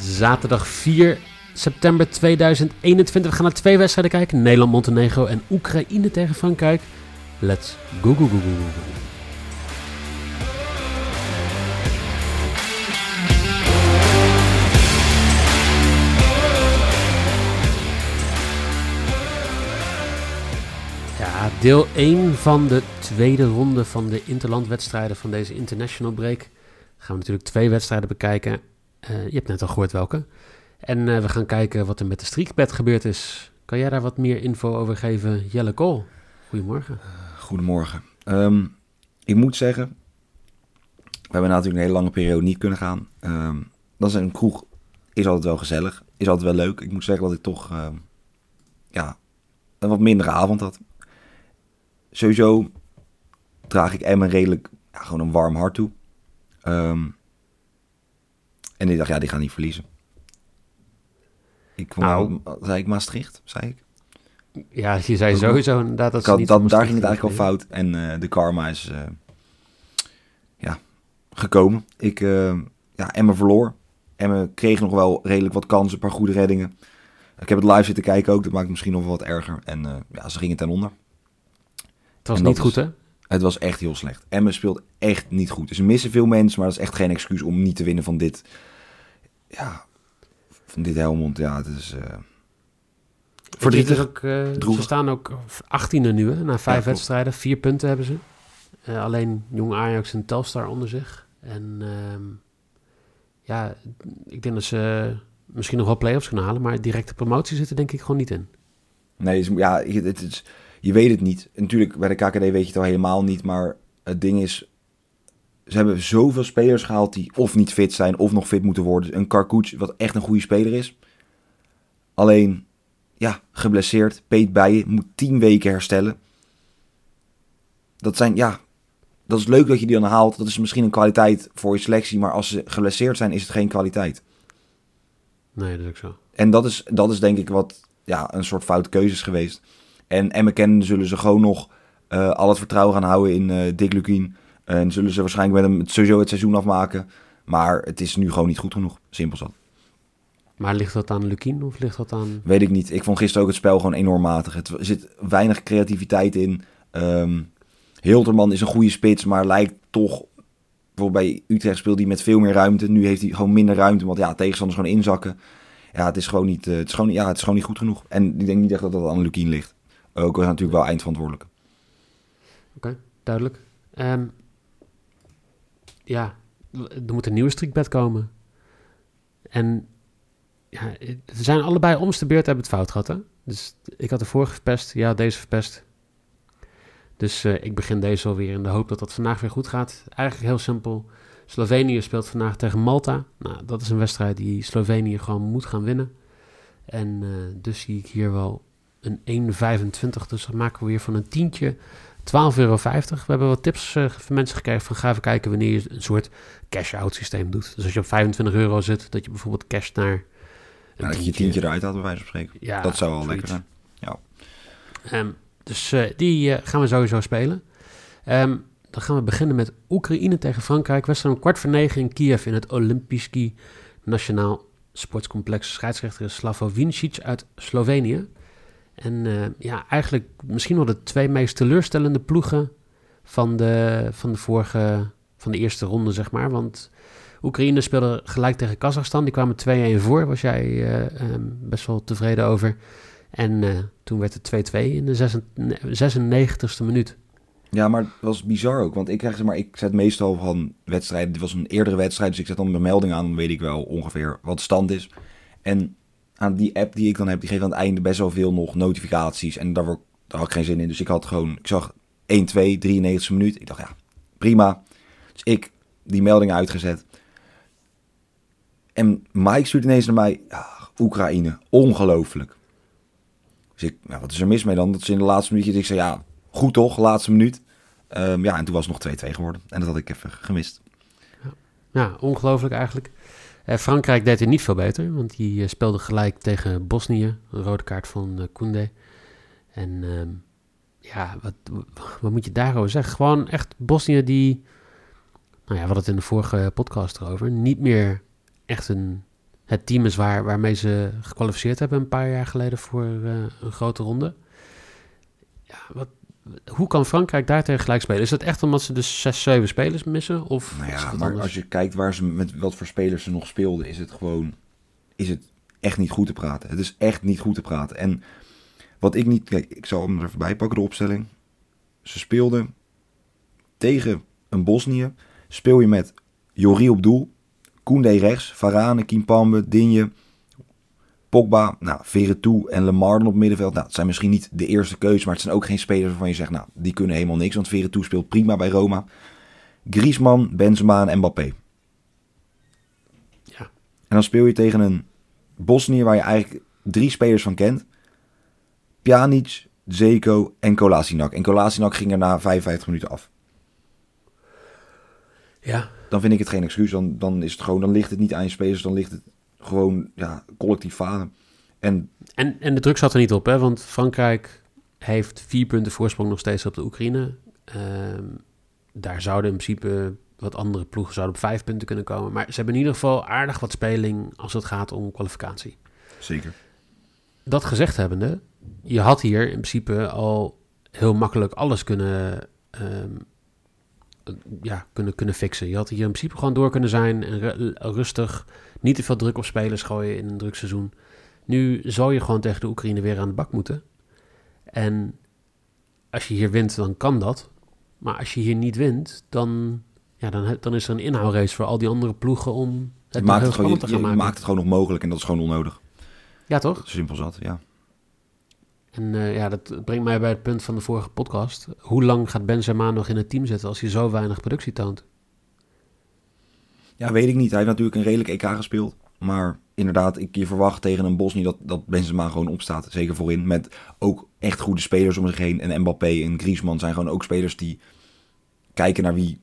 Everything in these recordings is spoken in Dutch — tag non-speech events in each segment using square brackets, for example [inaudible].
Zaterdag 4 september 2021. We gaan naar twee wedstrijden kijken. Nederland-Montenegro en Oekraïne tegen Frankrijk. Let's go, go, go, go, go. Ja, deel 1 van de tweede ronde van de interlandwedstrijden van deze international break. Gaan we natuurlijk twee wedstrijden bekijken. Uh, je hebt net al gehoord welke. En uh, we gaan kijken wat er met de streakbed gebeurd is. Kan jij daar wat meer info over geven, Jelle Kool? Goedemorgen. Uh, goedemorgen. Um, ik moet zeggen, we hebben natuurlijk een hele lange periode niet kunnen gaan. Um, dat is een kroeg, is altijd wel gezellig, is altijd wel leuk. Ik moet zeggen dat ik toch uh, ja, een wat mindere avond had. Sowieso draag ik Emmen redelijk gewoon een warm hart toe. En ik dacht, ja, die gaan niet verliezen. Ik nou, zei ik Maastricht, zei ik. Ja, je zei sowieso inderdaad dat ze had, niet dat, Daar ging het eigenlijk al fout. En uh, de karma is uh, ja, gekomen. Ik, uh, ja, Emma verloor. Emma kreeg nog wel redelijk wat kansen, een paar goede reddingen. Ik heb het live zitten kijken ook, dat maakt misschien nog wel wat erger. En ja, ze gingen ten onder. Het was niet goed, hè? Het was echt heel slecht. Emmen speelt echt niet goed. Dus ze missen veel mensen, maar dat is echt geen excuus om niet te winnen van dit. Ja, van dit Helmond. Ja, het is. Uh, verdrietig. Ook, uh, ze staan ook 18e nu, hè, na vijf ja, wedstrijden. Vier punten hebben ze. Uh, alleen Jong Ajax en Telstar onder zich. En uh, ja, ik denk dat ze misschien nog wel play-offs kunnen halen, maar directe promotie zit er denk ik gewoon niet in. Nee, ja, het is je weet het niet. natuurlijk, bij de KKD weet je het al helemaal niet. Maar het ding is, ze hebben zoveel spelers gehaald die of niet fit zijn of nog fit moeten worden. Een Karkuc, wat echt een goede speler is. Alleen, ja, geblesseerd. Peet Bijen moet tien weken herstellen. Dat zijn, ja, dat is leuk dat je die dan haalt. Dat is misschien een kwaliteit voor je selectie. Maar als ze geblesseerd zijn, is het geen kwaliteit. Nee, dat is ook zo. En dat is, dat is denk ik wat, ja, een soort foute keuzes geweest. En Emmen zullen ze gewoon nog uh, al het vertrouwen gaan houden in uh, Dick Lukien. En zullen ze waarschijnlijk met hem sowieso het seizoen afmaken. Maar het is nu gewoon niet goed genoeg. Simpel zat. Maar ligt dat aan Lukien of ligt dat aan... Weet ik niet. Ik vond gisteren ook het spel gewoon enorm matig. Het, er zit weinig creativiteit in. Um, Hilterman is een goede spits, maar lijkt toch... Bijvoorbeeld bij Utrecht speelt hij met veel meer ruimte. Nu heeft hij gewoon minder ruimte, want ja, tegenstanders gewoon inzakken. Ja, het is gewoon niet, uh, het is gewoon, ja, het is gewoon niet goed genoeg. En ik denk niet echt dat dat aan Lukien ligt. Ook was natuurlijk wel eindverantwoordelijk. Oké, duidelijk. Um, ja, er moet een nieuwe strikbed komen. En ja, ze zijn allebei om beurt hebben het fout gehad. Hè? Dus ik had de vorige verpest, ja, deze verpest. Dus uh, ik begin deze alweer in de hoop dat dat vandaag weer goed gaat. Eigenlijk heel simpel. Slovenië speelt vandaag tegen Malta. Nou, dat is een wedstrijd die Slovenië gewoon moet gaan winnen. En uh, dus zie ik hier wel een 1,25. Dus dan maken we weer van een tientje 12,50 euro. We hebben wat tips uh, van mensen gekregen van ga even kijken wanneer je een soort cash-out systeem doet. Dus als je op 25 euro zit, dat je bijvoorbeeld cash naar... Dat je je tientje eruit had bij wijze van spreken. Ja, dat zou wel zoiets. lekker zijn. Ja. Um, dus uh, die uh, gaan we sowieso spelen. Um, dan gaan we beginnen met Oekraïne tegen Frankrijk. Wedstrijd om kwart voor negen in Kiev in het Olympiski Nationaal Sportcomplex. Scheidsrechter is Slavo Vincic uit Slovenië. En uh, ja, eigenlijk misschien wel de twee meest teleurstellende ploegen van de, van de vorige, van de eerste ronde, zeg maar. Want Oekraïne speelde gelijk tegen Kazachstan. Die kwamen 2-1 voor, was jij uh, um, best wel tevreden over. En uh, toen werd het 2-2 in de 96e minuut. Ja, maar het was bizar ook. Want ik krijg zeg maar, ik zet meestal van wedstrijden. Dit was een eerdere wedstrijd, dus ik zet dan mijn melding aan. Dan weet ik wel ongeveer wat de stand is. En aan die app die ik dan heb, die geeft aan het einde best wel veel nog notificaties. En daar daar had ik geen zin in. Dus ik had gewoon, ik zag 1-2, 93 minuut. Ik dacht, ja, prima. Dus ik die melding uitgezet. En Mike stuurt ineens naar mij, Oekraïne, ongelooflijk. Dus ik, nou, wat is er mis mee dan? Dat ze in de laatste minuutjes, ik zei, ja, goed toch, laatste minuut. Ehm, ja, en toen was het nog 2-2 geworden. En dat had ik even gemist. Ja, ongelooflijk eigenlijk. Eh, Frankrijk deed het niet veel beter, want die uh, speelde gelijk tegen Bosnië. Een rode kaart van uh, Koundé. En ehm, ja, wat, wat moet je daarover zeggen? Gewoon echt Bosnië die, nou ja, we hadden het in de vorige podcast erover, niet meer echt een, het team is waar, waarmee ze gekwalificeerd hebben een paar jaar geleden voor een grote ronde. Ja, wat, hoe kan Frankrijk daar tegen gelijk spelen? Is dat echt omdat ze dus zes, zeven spelers missen? Of nou ja, maar als je kijkt waar ze met wat voor spelers ze nog speelden, is het gewoon is het echt niet goed te praten. Het is echt niet goed te praten. En wat ik niet, kijk, ik zal hem er even bij pakken de opstelling. Ze speelden tegen een Bosnië. Speel je met Jori op doel, Koundé rechts, Varane, Kimpambe, Dinje, Pogba, nou, Veretout en Lemar op middenveld. Nou, het zijn misschien niet de eerste keuze, maar het zijn ook geen spelers waarvan je zegt, nou, die kunnen helemaal niks. Want Veretout speelt prima bij Roma. Griezmann, Benzema en Mbappé. Ja. En dan speel je tegen een Bosnië waar je eigenlijk drie spelers van kent. Pjanic, Zeko en Kolasinac. En Kolasinac ging er na 55 minuten af. Ja. Dan vind ik het geen excuus. Dan, dan is het gewoon, dan ligt het niet aan je spelers, dan ligt het gewoon ja, collectief falen. En, en, en de druk zat er niet op, hè? want Frankrijk heeft vier punten voorsprong nog steeds op de Oekraïne. Ehm, daar zouden in principe wat andere ploegen zouden op vijf punten kunnen komen. Maar ze hebben in ieder geval aardig wat speling als het gaat om kwalificatie. Zeker. Dat gezegd hebbende, je had hier in principe al heel makkelijk alles kunnen, ehm, ja, kunnen, kunnen fixen. Je had hier in principe gewoon door kunnen zijn en rustig niet te veel druk op spelers gooien in een druk seizoen. Nu zou je gewoon tegen de Oekraïne weer aan de bak moeten. En als je hier wint, dan kan dat. Maar als je hier niet wint, dan, ja, dan, dan is er een inhoudrace voor al die andere ploegen om het maakt het gewoon, te gaan je, maakt het gewoon nog mogelijk en dat is gewoon onnodig. Ja, toch? Simpel zat, ja. En uh, ja, dat brengt mij bij het punt van de vorige podcast. Hoe lang gaat Benzema nog in het team zitten als hij zo weinig productie toont? Ja, weet ik niet. Hij heeft natuurlijk een redelijk EK gespeeld. Maar inderdaad, ik je verwacht tegen een Bosnië dat, dat Benzema gewoon opstaat. Zeker voorin. Met ook echt goede spelers om zich heen. En Mbappé en Griezmann zijn gewoon ook spelers die kijken naar wie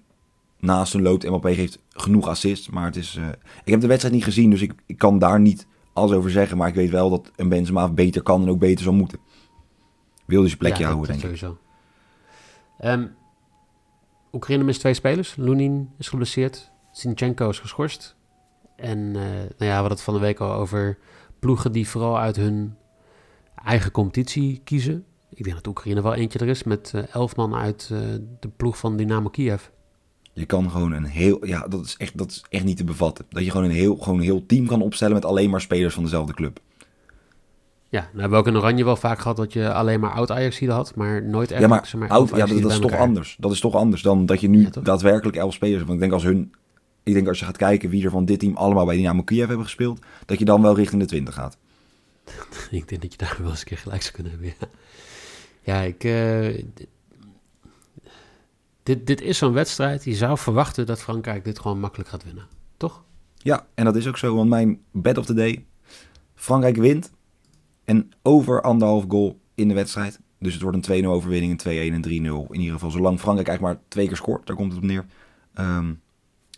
naast hun loopt. Mbappé geeft genoeg assists. Maar het is, uh, ik heb de wedstrijd niet gezien, dus ik, ik kan daar niet alles over zeggen. Maar ik weet wel dat een Benzema beter kan en ook beter zou moeten. Wil dus je plekje ja, houden, denk sowieso. ik. Um, Oekraïne mist twee spelers. Lunin is geblesseerd. Sinchenko is geschorst. En uh, nou ja, we hadden het van de week al over ploegen die vooral uit hun eigen competitie kiezen. Ik denk dat Oekraïne wel eentje er is met uh, elf man uit uh, de ploeg van Dynamo Kiev. Je kan gewoon een heel, ja, dat is echt, dat is echt niet te bevatten. Dat je gewoon een heel, gewoon een heel team kan opstellen met alleen maar spelers van dezelfde club. Ja, nou hebben we ook in Oranje wel vaak gehad dat je alleen maar oud ajax had, maar nooit echt. Ja, maar, maar oud, ja, dat, dat is toch anders. Dat is toch anders dan dat je nu ja, daadwerkelijk elf spelers hebt. Want ik denk als hun ik denk als je gaat kijken wie er van dit team allemaal bij Dynamo Kiev hebben gespeeld, dat je dan wel richting de 20 gaat. [laughs] ik denk dat je daar wel eens een keer gelijk zou kunnen hebben. Ja, ja ik. Uh, dit, dit is zo'n wedstrijd. Je zou verwachten dat Frankrijk dit gewoon makkelijk gaat winnen. Toch? Ja, en dat is ook zo. Want mijn bed of the day. Frankrijk wint. En over anderhalf goal in de wedstrijd. Dus het wordt een 2-0 overwinning, een 2-1 en 3-0. In ieder geval, zolang Frankrijk eigenlijk maar twee keer scoort. Daar komt het op neer. Um,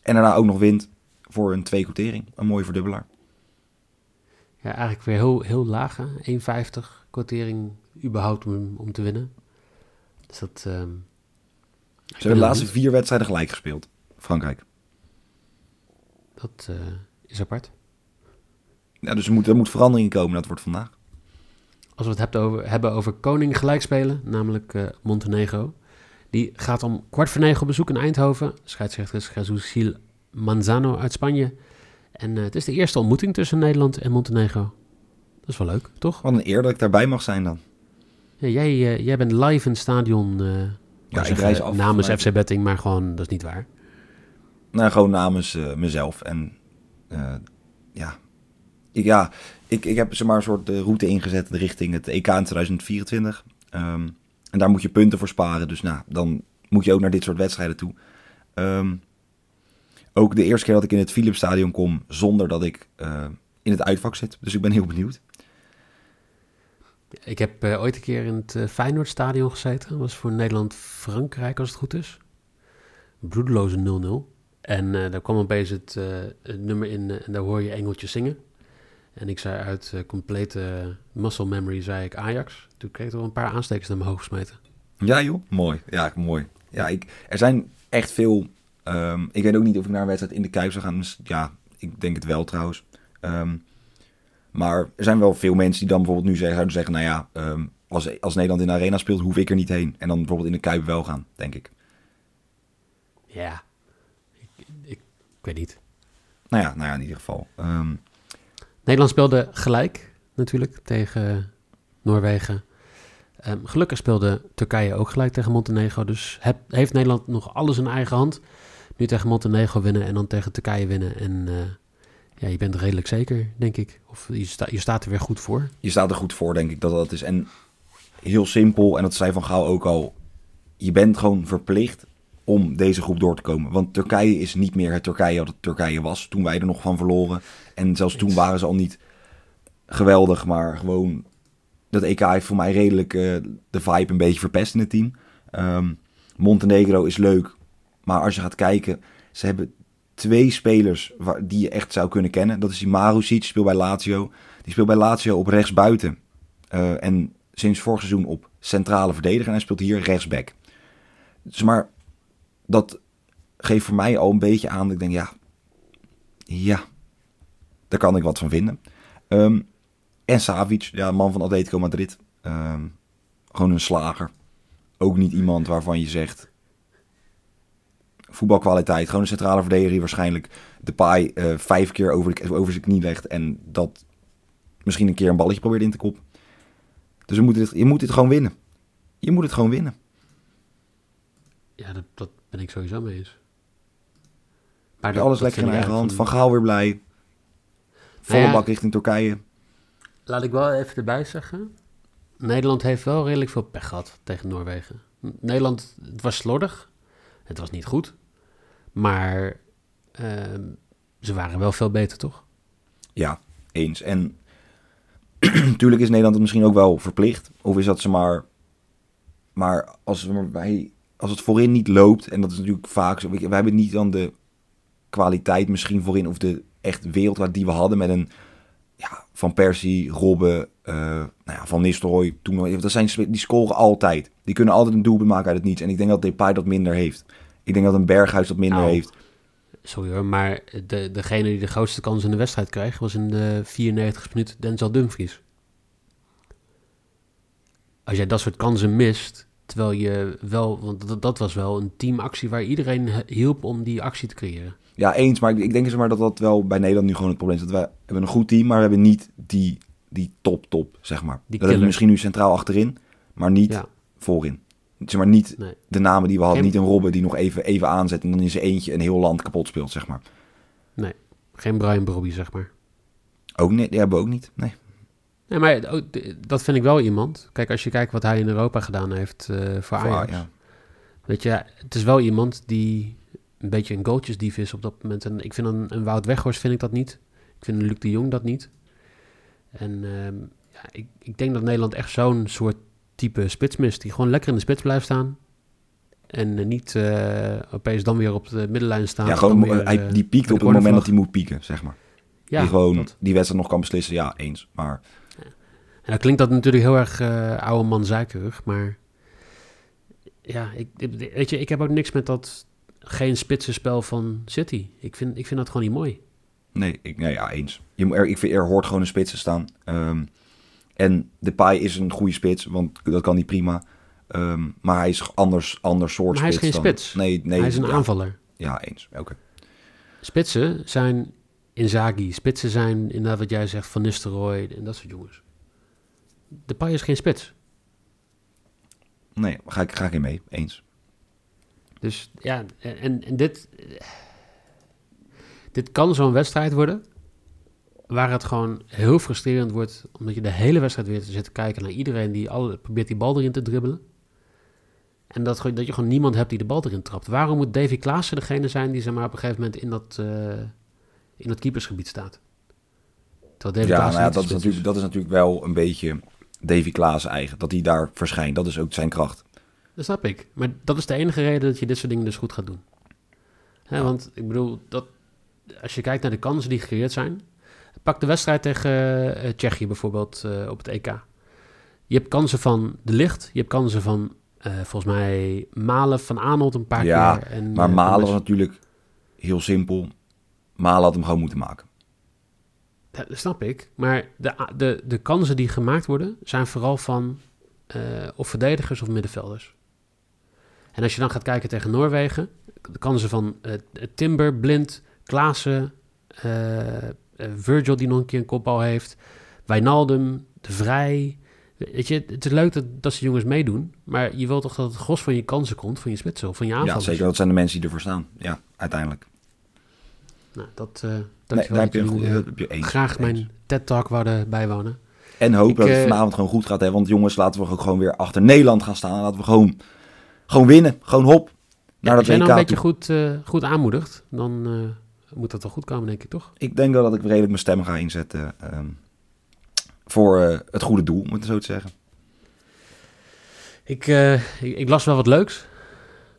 en daarna ook nog wint voor een twee quotering. Een mooie verdubbelaar. Ja, eigenlijk weer heel, heel laag. 1,50 quotering überhaupt om, om te winnen. Dus dat... Um, Ze hebben de laatste vier wedstrijden gelijk gespeeld. Frankrijk. Dat uh, is apart. Ja, dus er moet, er moet verandering komen. Dat wordt vandaag. Als we het hebben over, hebben over koning gelijk spelen, namelijk uh, Montenegro. Die gaat om kwart voor negen op bezoek in Eindhoven. Scheidsrechter is Jesus Manzano uit Spanje. En uh, het is de eerste ontmoeting tussen Nederland en Montenegro. Dat is wel leuk, toch? Wat een eer dat ik daarbij mag zijn dan. Ja, jij, uh, jij bent live in het stadion. Ja, ik reis af. Namens FC Betting, maar gewoon, dat is niet waar. Nou, gewoon namens mezelf. En ja, ik, ja ik, ik heb zeg maar een soort route ingezet richting het EK in 2024. Ehm, en daar moet je punten voor sparen. Dus nou, dan moet je ook naar dit soort wedstrijden toe. Ehm, ook de eerste keer dat ik in het Philipsstadion kom zonder dat ik eh, in het uitvak zit. Dus ik ben heel benieuwd. Ik heb eh, ooit een keer in het uh, Feyenoordstadion gezeten. Dat was voor Nederland-Frankrijk, als het goed is. Bloedeloze 0-0. En daar kwam opeens het, het nummer in en daar hoor je engeltjes zingen. En ik zei uit complete muscle memory, zei ik Ajax. Toen kreeg ik er wel een paar aanstekers naar mijn hoofd gesmeten. Ja joh, mooi. Ja, mooi. Ja, ik, er zijn echt veel... Um, ik weet ook niet of ik naar een wedstrijd in de Kuip zou gaan. Dus ja, ik denk het wel trouwens. Um, maar er zijn wel veel mensen die dan bijvoorbeeld nu zeggen, zouden zeggen... Nou ja, um, als, als Nederland in de arena speelt, hoef ik er niet heen. En dan bijvoorbeeld in de Kuip wel gaan, denk ik. Ja, ik, ik, ik weet niet. Nou ja, nou ja in ieder geval. Nederland speelde gelijk natuurlijk tegen Noorwegen. Um, gelukkig speelde Turkije ook gelijk tegen Montenegro. Dus heeft Nederland nog alles in eigen hand. Nu tegen Montenegro winnen en dan tegen Turkije winnen. En uh, ja, je bent redelijk zeker, denk ik. Of je, je staat er weer goed voor. Je staat er goed voor, denk ik dat dat is. En heel simpel, en dat zei Van Gaal ook al. Je bent gewoon verplicht om deze groep door te komen. Want Turkije is niet meer het Turkije wat het Turkije was toen wij er nog van verloren. En zelfs toen waren ze al niet geweldig, maar gewoon dat EK heeft voor mij redelijk uh, de vibe een beetje verpest in het team. Um, Montenegro is leuk, maar als je gaat kijken, ze hebben twee spelers waar, die je echt zou kunnen kennen. Dat is die Marusic, speelt bij Lazio. Die speelt bij Lazio op rechtsbuiten. Uh, en sinds vorig seizoen op centrale verdediger. En hij speelt hier rechtsback. Dus maar dat geeft voor mij al een beetje aan dat ik denk, ja, ja, daar kan ik wat van vinden. Um, en Savic, ja, man van Atletico Madrid. Um, gewoon een slager. Ook niet iemand waarvan je zegt... Voetbalkwaliteit, gewoon een centrale verdediger waarschijnlijk de paai uh, vijf keer over, zijn knie legt en dat misschien een keer een balletje probeert in te kop. Dus we moeten dit, je moet dit gewoon winnen. Je moet het gewoon winnen. Ja, dat, dat ben ik sowieso mee eens. Maar dat, alles lekker in eigen hand. Van Gaal weer blij. Volle nou ja, bak richting Turkije. Laat ik wel even erbij zeggen. Nederland heeft wel redelijk veel pech gehad tegen Noorwegen. Nederland, het was slordig. Het was niet goed. Maar uh, ze waren wel veel beter, toch? Ja, eens. En [clears throat] natuurlijk is Nederland het misschien ook wel verplicht. Of is dat ze maar... Maar als, wij, als het voorin niet loopt, en dat is natuurlijk vaak zo... We hebben niet dan de kwaliteit misschien voorin... of de echt wereldwaard die we hadden met een ja, Van Persie, Robben, uh, nou ja, Van Nistelrooy. Toen, dat zijn, die scoren altijd. Die kunnen altijd een doelpunt maken uit het niets. En ik denk dat Depay dat minder heeft. Ik denk dat een Berghuis dat minder Nou, heeft. Sorry hoor, maar de, degene die de grootste kans in de wedstrijd kreeg... was in de 94 minuut Denzel Dumfries. Als jij dat soort kansen mist... terwijl je wel... want dat, dat was wel een teamactie... waar iedereen hielp om die actie te creëren. Ja, eens. Maar ik, denk maar dat dat wel bij Nederland nu gewoon het probleem is. Dat wij hebben een goed team, maar we hebben niet die, die top, top, zeg maar. Die dat hebben we misschien nu centraal achterin, maar niet Ja. voorin. Zeg maar niet Nee. de namen die we hadden. Geen- Niet een Robben die nog even, even aanzet en dan in zijn eentje een heel land kapot speelt, zeg maar. Geen Brian Brobby, zeg maar. Ook niet, die hebben we ook niet. Nee. Nee, maar dat vind ik wel iemand. Kijk, als je kijkt wat hij in Europa gedaan heeft eh, voor Voor- Ajax. ja. Weet je, het is wel iemand die een beetje een goaltjesdief is op dat moment. En ik vind een, een Wout Weghorst vind ik dat niet. Ik vind een Luc de Jong dat niet. En ehm, ja, ik, ik denk dat Nederland echt zo'n soort type spits mist. Die gewoon lekker in de spits blijft staan. En eh, niet eh, opeens dan weer op de middenlijn staan. Ja, gewoon, weer, hij, die piekt op het moment dat hij moet pieken, zeg maar. Ja, die gewoon dat. die wedstrijd nog kan beslissen, ja, eens. Maar En dan klinkt dat natuurlijk heel erg eh, oude man zeikerig, maar ja, ik, weet je, ik heb ook niks met dat geen spitsenspel van City. Ik vind, ik vind dat gewoon niet mooi. Nee, ik, nee ja, eens. Je, moet- er, ik vind, er hoort gewoon een spits te staan. Ehm, en Depay is een goede spits, want dat kan hij prima. Ehm, maar hij is anders, anders soort Maar hij is geen dan- spits. Nee, nee. Hij is een ja, aanvaller. Ja, eens. Oké. Spitsen zijn Inzaghi. Spitsen zijn inderdaad wat jij zegt, Van Nistelrooy en dat soort jongens. Depay is geen spits. Nee, ga ik, ga ik in mee. Eens. Dus ja, en, en dit, dit kan zo'n wedstrijd worden. waar het gewoon heel frustrerend wordt, omdat je de hele wedstrijd weer zit te kijken naar iedereen die alle, probeert die bal erin te dribbelen. En dat, dat je gewoon niemand hebt die de bal erin trapt. Waarom moet Davy Klaassen degene zijn die zeg maar, op een gegeven moment in dat, eh, in dat keepersgebied staat? Terwijl Davy Ja, nou ja, de dat, is natuurlijk, dat is natuurlijk wel een beetje Davy Klaas eigen. Dat hij daar verschijnt. Dat is ook zijn kracht. Dat snap ik. Maar dat is de enige reden dat je dit soort dingen dus goed gaat doen. Hè, want ik bedoel, dat, als je kijkt naar de kansen die gecreëerd zijn. Pak de wedstrijd tegen eh, Tsjechië bijvoorbeeld eh, op het EK. Je hebt kansen van De Licht. Je hebt kansen van eh, volgens mij Malen, Van Aanholt een paar Ja, keer. En, Maar Malen was natuurlijk heel simpel. Malen had hem gewoon moeten maken. Dat snap ik. Maar de, de, de kansen die gemaakt worden, zijn vooral van eh, of verdedigers of middenvelders. En als je dan gaat kijken tegen Noorwegen, de kansen van eh, Timber, Blind, Klaassen, Virgil die nog een keer een kopbal heeft, Wijnaldum, De Vrij. Weet je, het is leuk dat, dat ze jongens meedoen, maar je wilt toch dat het gros van je kansen komt, van je spitsen of van je Ja, aanvallers. zeker. Dat zijn de mensen die ervoor staan. Ja, uiteindelijk. Nou, dat, eh Nee, dankjewel daar heb je, goed, heb je eens. graag eens. mijn TED-talk wouden bijwonen. En hoop Ik, dat het eh, vanavond gewoon goed gaat. Hè? Want jongens, laten we ook gewoon weer achter Nederland gaan staan. Laten we gewoon, gewoon winnen. Gewoon hop. Ja, als jij WK nou een beetje toe. goed, eh, goed aanmoedigt, dan moet dat wel goed komen, denk ik, toch? Ik denk wel dat ik redelijk mijn stem ga inzetten. ehm, voor het goede doel, om het zo te zeggen. Ik, ik, ik las wel wat leuks.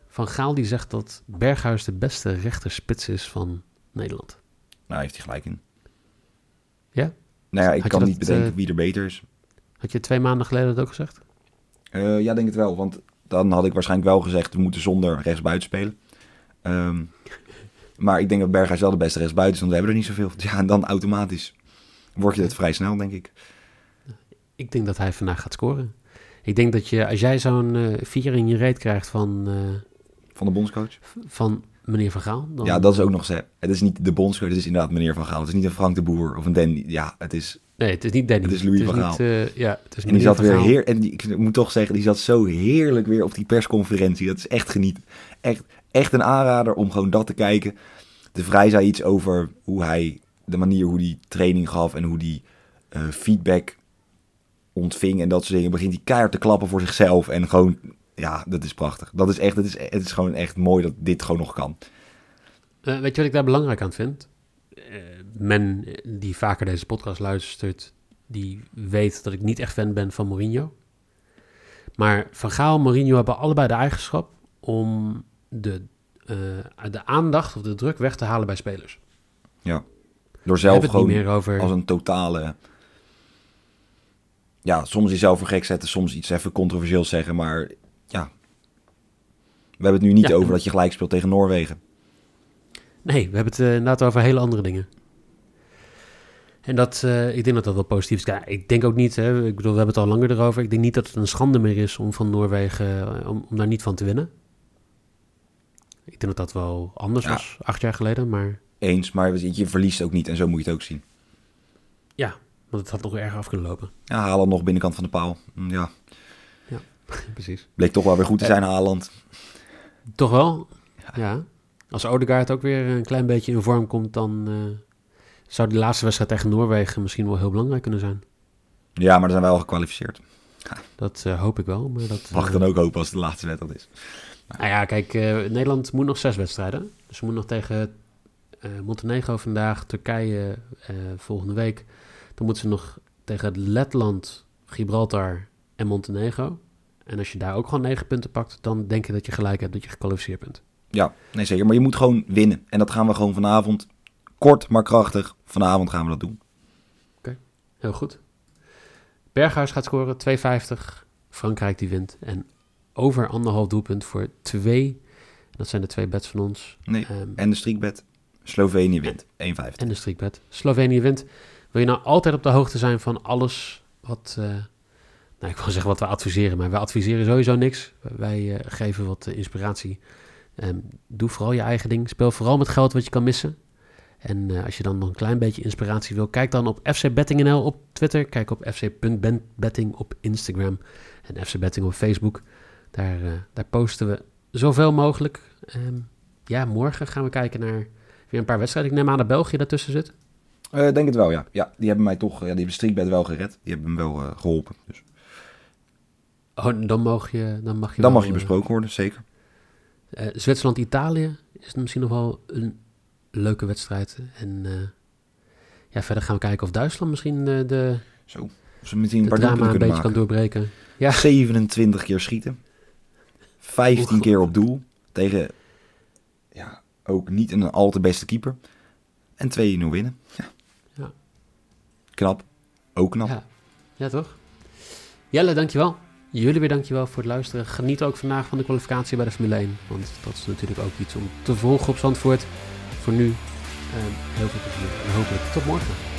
Van Gaal die zegt dat Berghuis de beste rechterspits is van Nederland. Nou, heeft hij gelijk in. Ja? Nou ja, ik kan dat, niet bedenken eh, wie er beter is. Had je twee maanden geleden dat ook gezegd? Eh, ja, denk het wel. Want dan had ik waarschijnlijk wel gezegd, we moeten zonder rechtsbuiten spelen. Ehm, [laughs] maar ik denk dat Berghuis wel de beste rechtsbuiten is, want we hebben er niet zoveel. [laughs] Ja, en dan automatisch word je het vrij snel, denk ik. Ik denk dat hij vandaag gaat scoren. Ik denk dat je, als jij zo'n eh, vier in je reet krijgt van, Van de bondscoach. van meneer Van Gaal... Dan, Ja, dat is ook nog eens. Het is niet de bondscoach, het is inderdaad meneer Van Gaal. Het is niet een Frank de Boer of een Danny. Ja, het is... Nee, het is niet Danny. Het is Louis van niet, Gaal. eh, ja, het is En die zat weer heer... En die, ik moet toch zeggen, die zat zo heerlijk weer op die persconferentie. Dat is echt genieten. Echt, echt een aanrader om gewoon dat te kijken. De Vrij zei iets over hoe hij... De manier hoe hij training gaf en hoe hij eh, feedback ontving en dat soort dingen. Begint hij keihard te klappen voor zichzelf. En gewoon... Ja, dat is prachtig. Dat is echt... Het is, het is gewoon echt mooi dat dit gewoon nog kan. Eh, weet je wat ik daar belangrijk aan vind? Eh, men die vaker deze podcast luistert, die weet dat ik niet echt fan ben van Mourinho. Maar Van Gaal en Mourinho hebben allebei de eigenschap om de, eh, de aandacht of de druk weg te halen bij spelers. Door We zelf gewoon meer over... als een totale... Ja, soms jezelf voor gek zetten, soms iets even controversieels zeggen, maar ja. We hebben het nu niet Ja. over dat je gelijk speelt tegen Noorwegen. Nee, we hebben het eh, inderdaad over hele andere dingen. En dat, eh, ik denk dat dat wel positief is. Ja, ik denk ook niet, hè, ik bedoel, we hebben het al langer erover. Ik denk niet dat het een schande meer is om van Noorwegen, eh, om, om daar niet van te winnen. Ik denk dat dat wel anders Ja. was, acht jaar geleden. Maar Eens, maar je verliest ook niet en zo moet je het ook zien. ja, want het had nog erg af kunnen lopen. Ja, Haaland nog binnenkant van de paal. Mm, Ja, [laughs] Precies. bleek toch wel weer goed te zijn, Haaland. Toch wel? Ja. Als Odegaard ook weer een klein beetje in vorm komt, dan eh, zou die laatste wedstrijd tegen Noorwegen misschien wel heel belangrijk kunnen zijn. Ja, maar dan zijn wij al gekwalificeerd. Dat eh, hoop ik wel. Maar dat, Mag ik eh, dan ook hopen als het de laatste wedstrijd is. Nou ja, kijk, Nederland moet nog zes wedstrijden. Dus we moeten nog tegen Montenegro vandaag, Turkije volgende week. Dan moeten ze nog tegen Letland, Gibraltar en Montenegro. En als je daar ook gewoon negen punten pakt, dan denk ik dat je gelijk hebt dat je gekwalificeerd bent. Ja, nee zeker. Maar je moet gewoon winnen. En dat gaan we gewoon vanavond. Kort, maar krachtig. Vanavond gaan we dat doen. Heel goed. Berghuis gaat scoren, 2,50. Frankrijk die wint. En over anderhalf doelpunt voor 2. Dat zijn de twee bets van ons. Nee. Ehm, En de streakbed. Slovenië wint. 1,50. En de streakbed. Slovenië wint. Wil je nou altijd op de hoogte zijn van alles wat... eh, nou, ik wil zeggen wat we adviseren, maar wij adviseren sowieso niks. Wij eh, geven wat eh, inspiratie. Ehm, doe vooral je eigen ding. Speel vooral met geld wat je kan missen. En eh, als je dan nog een klein beetje inspiratie wil, kijk dan op FC Betting.nl op Twitter. Kijk op fc.betting op Instagram. En FC Betting op Facebook. Daar, daar posten we zoveel mogelijk. Ehm, ja, morgen gaan we kijken naar weer een paar wedstrijden. Ik neem aan dat België daartussen zit. Denk het wel, ja. Ja, die hebben mij toch, ja, die hebben streakbed wel gered. Die hebben hem wel eh, geholpen. Dus. Oh, dan mag je, dan mag je, Dan wel, mag je eh, besproken worden, zeker. eh, Zwitserland-Italië is misschien nog wel een leuke wedstrijd. En eh, ja, verder gaan we kijken of Duitsland misschien de, Zo. Of ze meteen een paar drama een beetje kan maken. doorbreken. Ja. 27 keer schieten. 15 Oeh. keer op doel. Tegen ja, ook niet een al te beste keeper. En 2-0 winnen. Ja. Ja. Knap. Ook knap. Ja. ja, toch? Jelle, dankjewel. Jullie weer dankjewel voor het luisteren. Geniet ook vandaag van de kwalificatie bij de Formule 1. Want dat is natuurlijk ook iets om te volgen op Zandvoort. Voor nu, eh, heel veel plezier en hopelijk tot morgen.